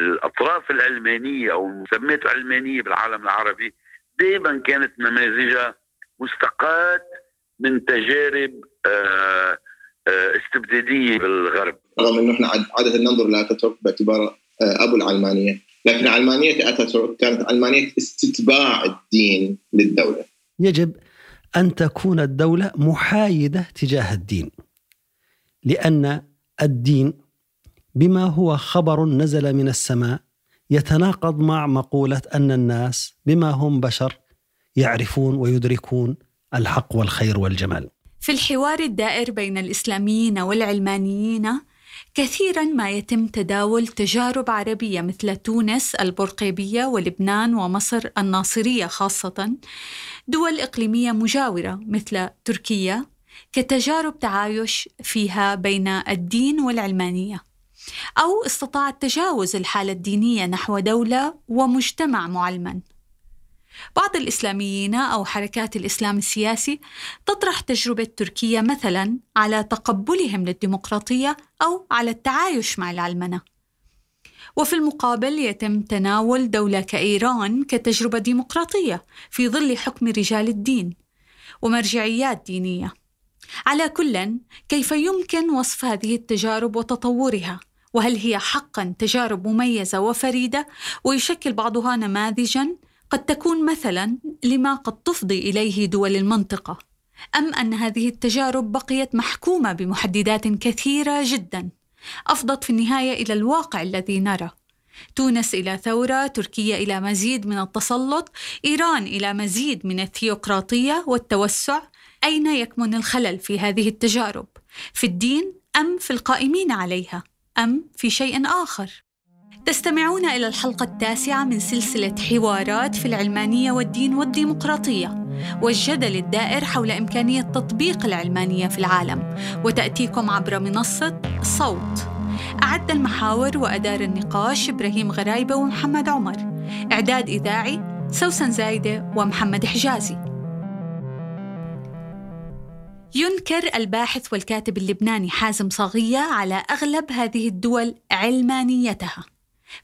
الأطراف العلمانيه أو المسميات العلمانيه بالعالم العربي دائما كانت نماذجها مستقاة من تجارب آه، آه، استبدادية بالغرب. رغم إنه إحنا عادة ننظر لأتاتورك باعتباره آه، أبو العلمانيه لكن علمانيه أتاتورك كانت علمانيه استتباع الدين للدولة. يجب أن تكون الدولة محايدة تجاه الدين لأن الدين بما هو خبر نزل من السماء يتناقض مع مقولة أن الناس بما هم بشر يعرفون ويدركون الحق والخير والجمال. في الحوار الدائر بين الإسلاميين والعلمانيين كثيرا ما يتم تداول تجارب عربية مثل تونس البرقيبية ولبنان ومصر الناصرية خاصة دول إقليمية مجاورة مثل تركيا كتجارب تعايش فيها بين الدين والعلمانية أو استطاعت تجاوز الحالة الدينية نحو دولة ومجتمع معلمن بعض الإسلاميين أو حركات الإسلام السياسي تطرح تجربة تركيا مثلا على تقبلهم للديمقراطية أو على التعايش مع العلمنة. وفي المقابل يتم تناول دولة كإيران كتجربة ديمقراطية في ظل حكم رجال الدين ومرجعيات دينية. على كل كيف يمكن وصف هذه التجارب وتطورها؟ وهل هي حقا تجارب مميزة وفريدة ويشكل بعضها نماذجا؟ قد تكون مثلا لما قد تفضي إليه دول المنطقة. أم أن هذه التجارب بقيت محكومة بمحددات كثيرة جدا. أفضت في النهاية إلى الواقع الذي نرى. تونس إلى ثورة تركيا إلى مزيد من التسلط إيران إلى مزيد من الثيوقراطية والتوسع. أين يكمن الخلل في هذه التجارب؟ في الدين أم في القائمين عليها؟ أم في شيء آخر. تستمعون إلى الحلقة التاسعة من سلسلة حوارات في العلمانية والدين والديمقراطية والجدل الدائر حول إمكانية تطبيق العلمانية في العالم وتأتيكم عبر منصة صوت. أعد المحاور وأدار النقاش إبراهيم غرايبة ومحمد عمر. إعداد إذاعي سوسن زايدة ومحمد حجازي. ينكر الباحث والكاتب اللبناني حازم صاغية على أغلب هذه الدول علمانيتها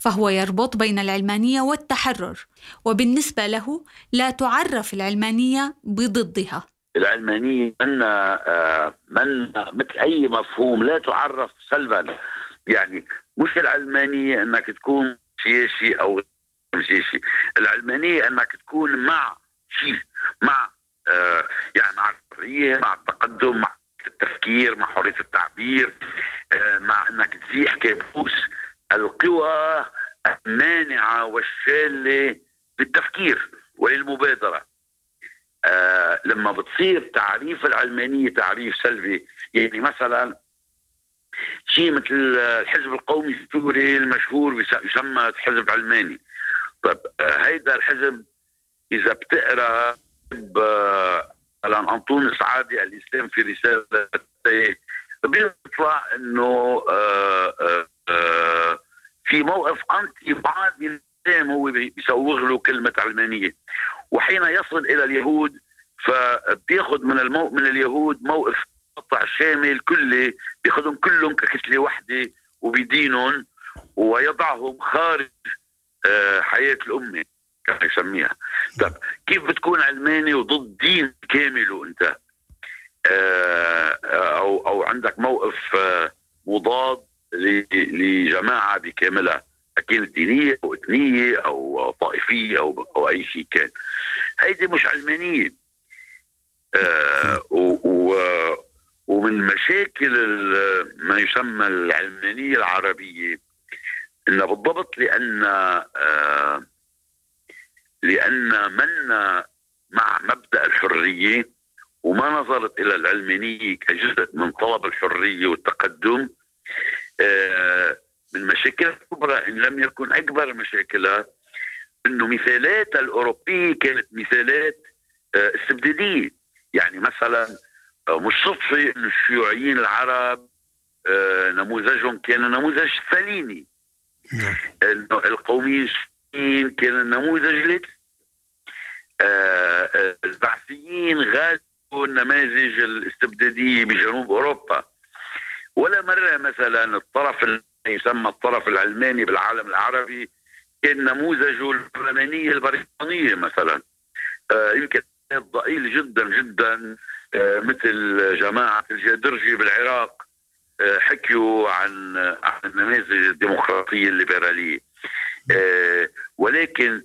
فهو يربط بين العلمانية والتحرر وبالنسبة له لا تعرف العلمانية بضدها. العلمانية من آه، من مثل أي مفهوم لا تعرف سلبا. يعني مش العلمانية إنك تكون سياسي أو سياسي العلمانية إنك تكون مع شيء مع يعني مع الحرية مع التقدم مع التفكير مع حرية التعبير آه، مع إنك تزيح كابوس القوى المانعة والشالة للتفكير وللمبادرة. آه لما بتصير تعريف العلمانية تعريف سلبي يعني مثلا شيء مثل الحزب القومي السوري المشهور يسمى حزب علماني طيب آه هيدا الحزب إذا بتقرأ مثلا أنطون سعادي الإسلام في رسالة بيطلع إنه آه آه آه في موقف أنتي بعض الإسلام هو بيسوغ له كلمة علمانية. وحين يصل إلى اليهود فبياخذ من المو... من اليهود موقف قطع شامل كلي بياخذهم كلهم ككتلة وحدة وبيدينهم ويضعهم خارج حياة الأمة. كما يسميها. طب كيف بتكون علماني وضد دين كامل انت آه، أو أو عندك موقف آه، مضاد لجماعة بكاملها كانت دينية أو إثنية أو طائفية أو أو أي شيء كان. هيدي مش علمانيه آه و ومن مشاكل ما يسمى العلمانيه العربية انها بالضبط لأن آه لأن من مع مبدأ الحرية وما نظرت إلى العلمانية كجزء من طلب الحرية والتقدم آه، من مشاكل الكبرى إن لم يكن أكبر مشاكلها إنه مثالات الأوروبية كانت مثالات آه، استبدادية. يعني مثلا آه، مش صدفة إنه الشيوعيين العرب نموذجهم كان نموذج ستاليني. نعم. القوميين كان النموذج ليت البعثيين غاز النماذج الاستبدادية بجنوب أوروبا. ولا مرة مثلا الطرف يسمى الطرف العلماني بالعالم العربي كان نموذجه البرلمانيه البريطانية مثلا. آه، يمكن ضئيل جدا جدا آه، مثل جماعة الجدرجي بالعراق آه، حكيوا عن عن النماذج الديمقراطية الليبرالية. ولكن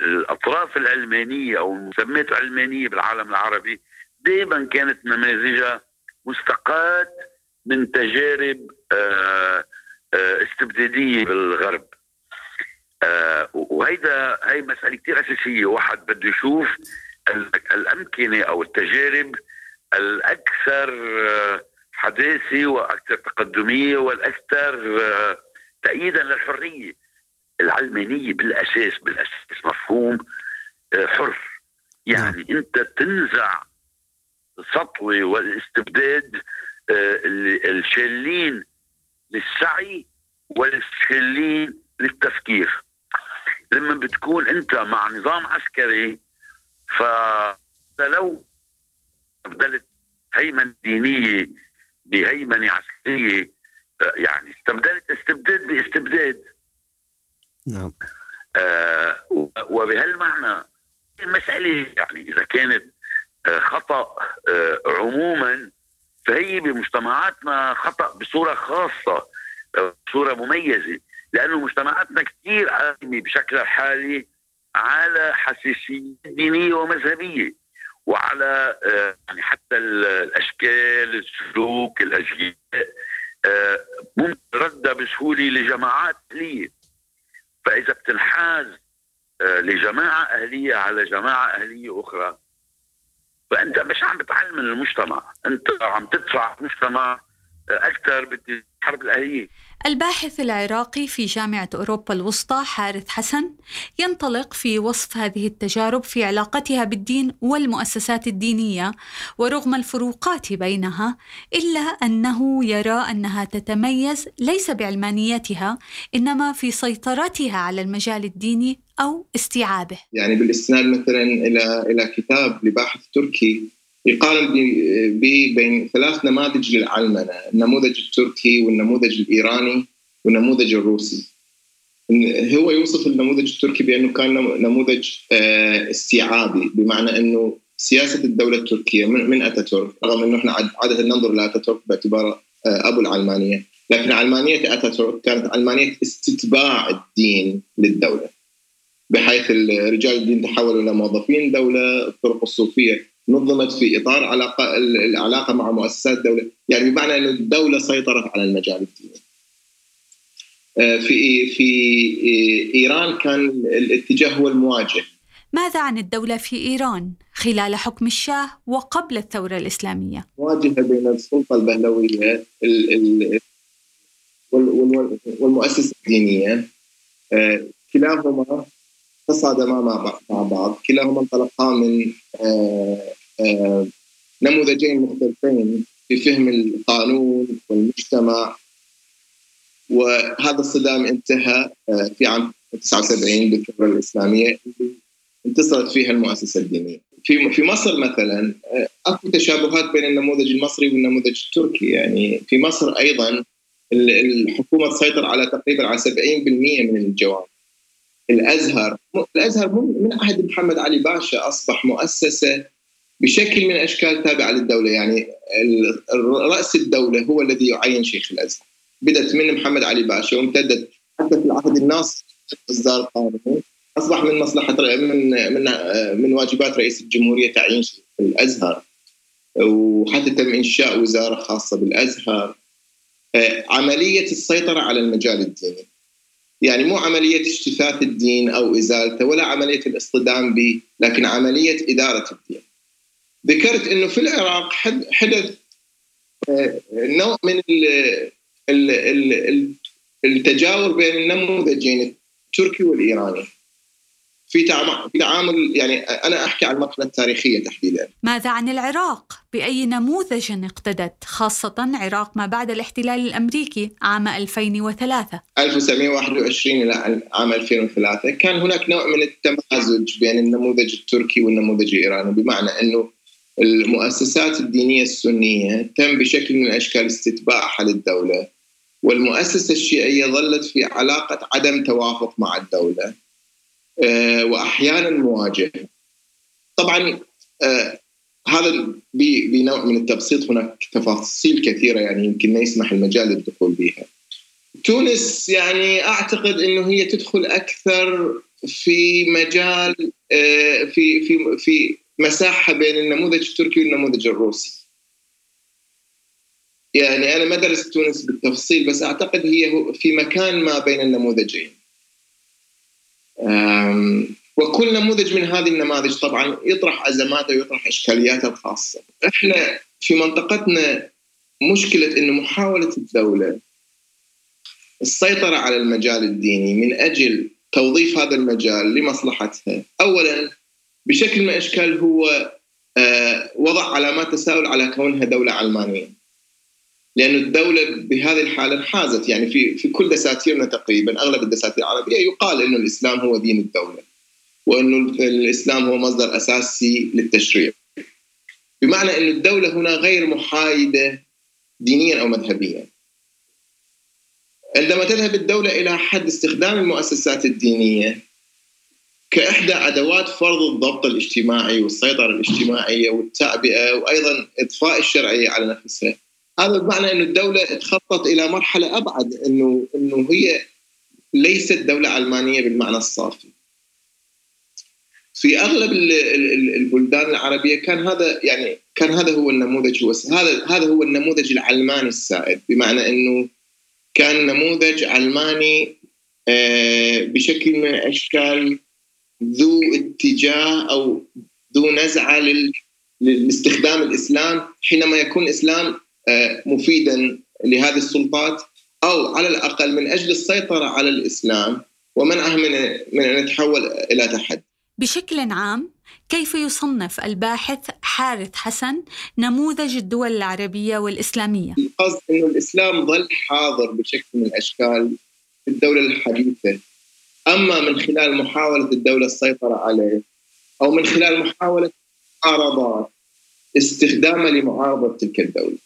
الأطراف العلمانيه أو المسميات العلمانيه بالعالم العربي دائما كانت نماذجها مستقاة من تجارب استبدادية بالغرب. آه وهيدا هي مسألة كثير أساسية. واحد بده يشوف الأمكنة أو التجارب الأكثر آه، حداثة وأكثر تقدمية والأكثر آه، تأييدا للحرية. العلمانية بالأساس بالأساس مفهوم آه، حر يعني نعم. أنت تنزع السطوة والاستبداد الشالين للسعي والشالين للتفكير لما بتكون أنت مع نظام عسكري فلو استبدلت هيمنة دينية بهيمنة عسكرية يعني استبدلت استبداد باستبداد نعم. آه وبهالمعنى المسألة يعني إذا كانت آه خطأ آه عموما فهي بمجتمعاتنا خطأ بصورة خاصة بصورة مميزة لأنه مجتمعاتنا كثير قائمه بشكلها الحالي على حساسية دينيه ومذهبية وعلى يعني حتى الأشكال السلوك آه، ممكن ردها بسهولة لجماعات أهلية. فإذا بتنحاز آه، لجماعة أهلية على جماعة أهلية أخرى فأنت مش عم بتعلم المجتمع أنت عم تدفع المجتمع أكثر بالحرب الأهلية. الباحث العراقي في جامعة أوروبا الوسطى حارث حسن ينطلق في وصف هذه التجارب في علاقتها بالدين والمؤسسات الدينية ورغم الفروقات بينها إلا أنه يرى أنها تتميز ليس بعلمانيتها إنما في سيطرتها على المجال الديني أو استيعابه. يعني بالاستناد مثلا إلى إلى كتاب لباحث تركي يقارن بين ثلاث نماذج للعلمنة، النموذج التركي والنموذج الإيراني والنموذج الروسي. هو يوصف النموذج التركي بأنه كان نموذج آه، استيعابي بمعنى أنه سياسة الدولة التركية من أتاتورك رغم أنه إحنا عادة ننظر لاتاتورك باعتباره آه، أبو العلمانية، لكن علمانية أتاتورك كانت علمانية استتباع الدين للدولة. بحيث رجال الدين تحولوا إلى موظفين دولة، الطرق الصوفية نظمت في إطار علاقة العلاقة مع مؤسسات الدولة، يعني بمعنى ان الدولة سيطرت على المجال الديني. آه، في في إيران كان الاتجاه هو المواجه. ماذا عن الدولة في إيران خلال حكم الشاه وقبل الثورة الإسلامية؟ مواجهة بين السلطة البهلوية والمؤسسة الدينية آه، كلاهما تصادما مع بعض كلاهما انطلقا من آه، آه، نموذجين مختلفين في فهم القانون والمجتمع وهذا الصدام انتهى آه، في عام 79 بالثورة الإسلامية اللي انتصرت فيها المؤسسة الدينية. في في مصر مثلا أكو تشابهات بين النموذج المصري والنموذج التركي يعني في مصر أيضا الحكومة تسيطر على تقريبا على 70% من الجوامع. الأزهر. الأزهر من عهد محمد علي باشا أصبح مؤسسة بشكل من الاشكال تابعة للدولة. يعني رأس الدولة هو الذي يعين شيخ الأزهر. بدأت من محمد علي باشا وامتدت حتى في العهد الناصر اصدار قانون أصبح من مصلحة من من من واجبات رئيس الجمهورية تعيين شيخ الأزهر. وحتى تم إنشاء وزارة خاصة بالأزهر. آه، عملية السيطرة على المجال الديني. يعني مو عملية اجتثاث الدين أو إزالته ولا عملية الاصطدام به لكن عملية إدارة الدين. ذكرت إنه في العراق حدث آه، نوع من التجاور بين النموذجين التركي والإيراني. في تعامل يعني أنا أحكي عن المرحله التاريخيه تحديدا. ماذا عن العراق؟ بأي نموذج اقتدت خاصة عراق ما بعد الاحتلال الأمريكي عام 2003 1921 إلى عام 2003 كان هناك نوع من التمازج بين النموذج التركي والنموذج الإيراني بمعنى أنه المؤسسات الدينية السنية تم بشكل من اشكال استتباعها للدولة والمؤسسة الشيعية ظلت في علاقة عدم توافق مع الدولة آه، وأحيانا مواجهة طبعا آه، هذا بنوع من التبسيط هناك تفاصيل كثيرة يعني يمكن ما يسمح المجال للدخول بها تونس يعني أعتقد أنه هي تدخل أكثر في مجال آه، في في في مساحة بين النموذج التركي والنموذج الروسي. يعني أنا ما درست تونس بالتفصيل بس أعتقد هي في مكان ما بين النموذجين. وكل نموذج من هذه النماذج طبعا يطرح أزماته ويطرح إشكالياته الخاصة. إحنا في منطقتنا مشكلة إنه محاولة الدولة السيطرة على المجال الديني من أجل توظيف هذا المجال لمصلحتها اولا بشكل من الاشكال هو آه، وضع علامات تساؤل على كونها دولة علمانية لأن الدولة بهذه الحالة انحازت يعني في في كل دساتيرنا تقريبا أغلب الدساتير العربية يقال أن الإسلام هو دين الدولة وأن الإسلام هو مصدر أساسي للتشريع. بمعنى أن الدولة هنا غير محايدة دينيا أو مذهبيا. عندما تذهب الدولة إلى حد استخدام المؤسسات الدينية كإحدى أدوات فرض الضبط الاجتماعي والسيطرة الاجتماعية والتعبئة وأيضا إضفاء الشرعية على نفسها هذا بمعنى أن الدولة تخطط إلى مرحلة أبعد أنه أنه هي ليست دولة علمانية بالمعنى الصافي. في أغلب البلدان العربية كان هذا يعني كان هذا هو النموذج هو هذا هذا هو النموذج العلماني السائد بمعنى إنه كان نموذج علماني آه، بشكل من الأشكال ذو اتجاه أو ذو نزعة لاستخدام الإسلام حينما يكون الإسلام مفيدا لهذه السلطات أو على الأقل من أجل السيطرة على الإسلام ومنعه من من أن يتحول إلى تحدي. بشكل عام كيف يصنف الباحث حارث حسن نموذج الدول العربية والإسلامية؟ القصد أنه الإسلام ظل حاضر بشكل من الأشكال في الدولة الحديثة أما من خلال محاولة الدولة السيطرة عليه أو من خلال محاولة معارضات استخدامه لمعارضة تلك الدولة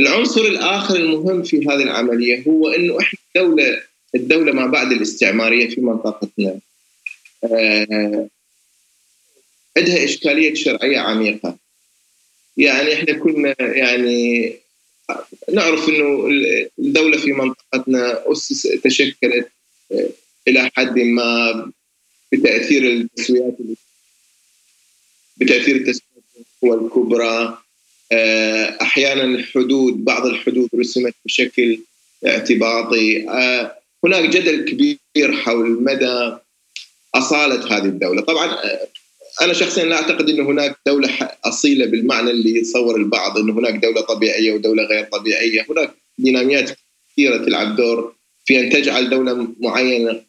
العنصر الآخر المهم في هذه العملية هو أنه إحنا الدولة الدولة ما بعد الاستعمارية في منطقتنا. آه عندها إشكالية شرعية عميقة. يعني إحنا كنا يعني نعرف إنه الدولة في منطقتنا اسس تشكلت إلى حد ما بتأثير التسويات بتأثير التسويات الكبرى. آه، أحيانا الحدود بعض الحدود رسمت بشكل اعتباطي. آه، هناك جدل كبير حول مدى أصالة هذه الدولة. طبعا آه، أنا شخصيا لا أعتقد إن هناك دولة أصيلة بالمعنى اللي يتصور البعض إن هناك دولة طبيعية ودولة غير طبيعية، هناك ديناميات كثيرة تلعب دور في أن تجعل دولة معينة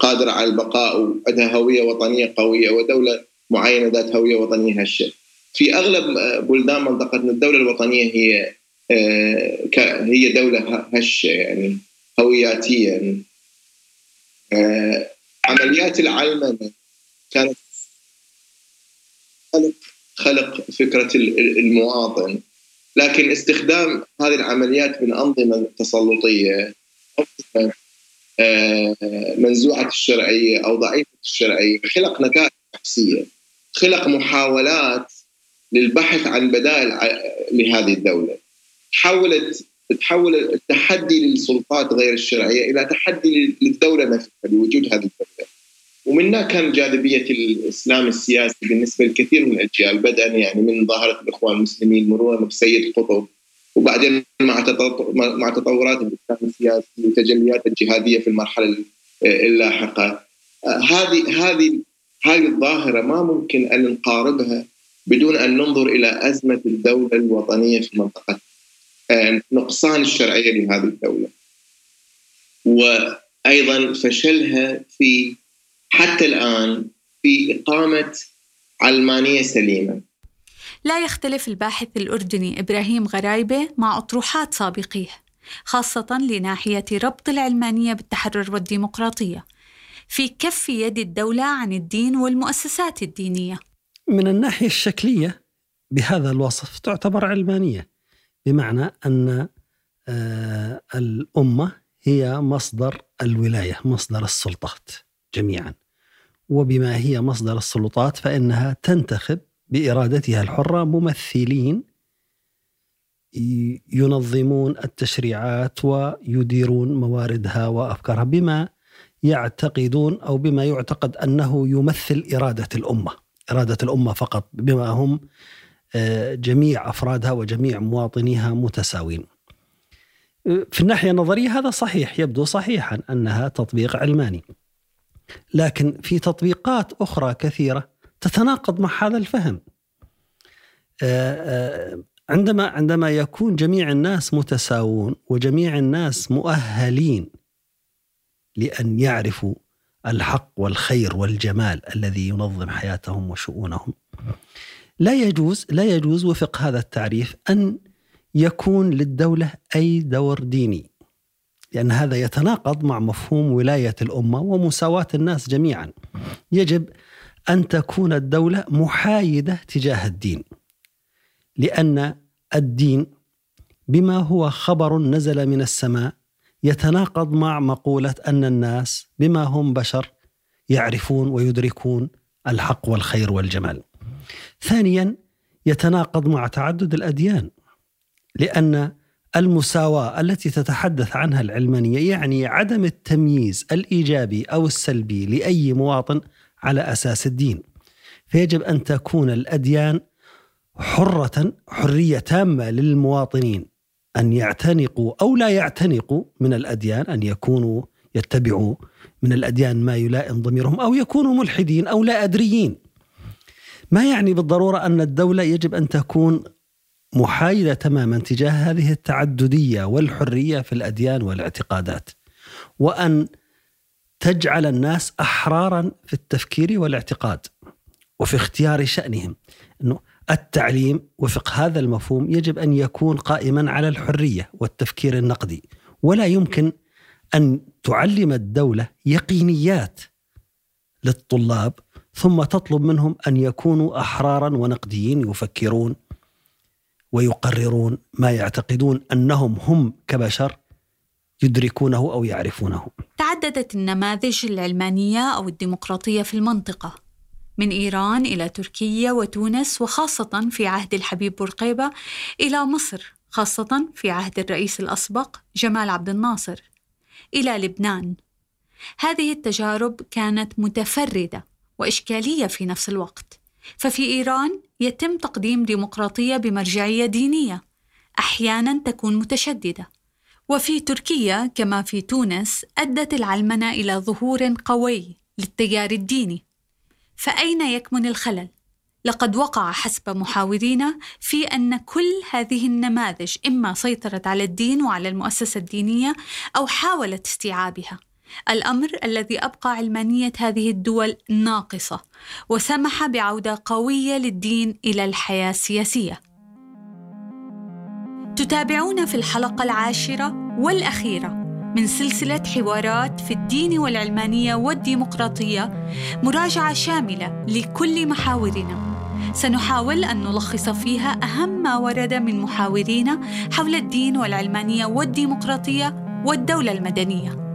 قادرة على البقاء وعندها هوية وطنية قوية ودولة معينة ذات هوية وطنية هشة. في أغلب بلدان منطقتنا الدولة الوطنية هي آه، هي دولة هشه يعني هوياتيا آه، عمليات العلمنة كانت خلق خلق فكرة المواطن. لكن استخدام هذه العمليات من أنظمة تسلطية آه، منزوعة الشرعية أو ضعيفة الشرعية خلق نتائج عكسيه خلق محاولات للبحث عن بدائل لهذه الدولة. حولت تحول التحدي للسلطات غير الشرعية إلى تحدي للدولة نفسها لوجود هذه الدولة. ومنها كان جاذبية الإسلام السياسي بالنسبة لكثير من الأجيال بدءا يعني من ظاهرة الإخوان المسلمين مرورا بسيد قطب وبعدين مع مع تطورات الإسلام السياسي وتجليات الجهادية في المرحلة اللاحقة. هذه هذه هذه الظاهرة ما ممكن أن نقاربها بدون أن ننظر إلى أزمة الدولة الوطنية في منطقة نقصان الشرعية لهذه الدولة. وأيضا فشلها في حتى الآن في إقامة علمانية سليمة. لا يختلف الباحث الأردني إبراهيم غرايبة مع أطروحات سابقيه خاصة لناحية ربط العلمانية بالتحرر والديمقراطية في كف يد الدولة عن الدين والمؤسسات الدينية. من الناحية الشكلية بهذا الوصف تعتبر علمانية بمعنى أن آه، الأمة هي مصدر الولاية مصدر السلطات جميعا. وبما هي مصدر السلطات فإنها تنتخب بإرادتها الحرة ممثلين ينظمون التشريعات ويديرون مواردها وأفكارها بما يعتقدون أو بما يعتقد أنه يمثل إرادة الأمة، إرادة الأمة فقط بما هم آه، جميع أفرادها وجميع مواطنيها متساوين. في الناحية النظرية هذا صحيح يبدو صحيحا أنها تطبيق علماني. لكن في تطبيقات أخرى كثيرة تتناقض مع هذا الفهم. آه، آه، عندما عندما يكون جميع الناس متساوون وجميع الناس مؤهلين لأن يعرفوا الحق والخير والجمال الذي ينظم حياتهم وشؤونهم. لا يجوز لا يجوز وفق هذا التعريف أن يكون للدولة أي دور ديني لأن هذا يتناقض مع مفهوم ولاية الأمة ومساواة الناس جميعا. يجب أن تكون الدولة محايدة تجاه الدين لأن الدين بما هو خبر نزل من السماء يتناقض مع مقولة أن الناس بما هم بشر يعرفون ويدركون الحق والخير والجمال. ثانيا يتناقض مع تعدد الأديان لأن المساواة التي تتحدث عنها العلمانية يعني عدم التمييز الإيجابي أو السلبي لأي مواطن على أساس الدين. فيجب أن تكون الأديان حرة حرية تامة للمواطنين أن يعتنقوا أو لا يعتنقوا من الأديان أن يكونوا يتبعوا من الأديان ما يلائم ضميرهم أو يكونوا ملحدين أو لا أدريين. ما يعني بالضرورة أن الدولة يجب أن تكون محايدة تماما تجاه هذه التعددية والحرية في الأديان والاعتقادات وأن تجعل الناس أحرارا في التفكير والاعتقاد وفي اختيار شأنهم. أنه التعليم وفق هذا المفهوم يجب أن يكون قائما على الحرية والتفكير النقدي ولا يمكن أن تعلم الدولة يقينيات للطلاب ثم تطلب منهم أن يكونوا أحرارا ونقديين يفكرون ويقررون ما يعتقدون أنهم هم كبشر يدركونه أو يعرفونه. تعددت النماذج العلمانية أو الديمقراطية في المنطقة من إيران إلى تركيا وتونس وخاصة في عهد الحبيب بورقيبة إلى مصر خاصة في عهد الرئيس الأسبق جمال عبد الناصر. إلى لبنان. هذه التجارب كانت متفردة وإشكالية في نفس الوقت. ففي إيران يتم تقديم ديمقراطية بمرجعية دينية أحيانا تكون متشددة. وفي تركيا كما في تونس أدت العلمنة إلى ظهور قوي للتيار الديني. فأين يكمن الخلل؟ لقد وقع حسب محاورينا في أن كل هذه النماذج إما سيطرت على الدين وعلى المؤسسة الدينية أو حاولت استيعابها. الأمر الذي أبقى علمانية هذه الدول ناقصة وسمح بعودة قوية للدين إلى الحياة السياسية. تتابعون في الحلقة العاشرة والأخيرة. من سلسلة حوارات في الدين والعلمانية والديمقراطية مراجعة شاملة لكل محاورنا. سنحاول أن نلخص فيها أهم ما ورد من محاورين حول الدين والعلمانية والديمقراطية والدولة المدنية.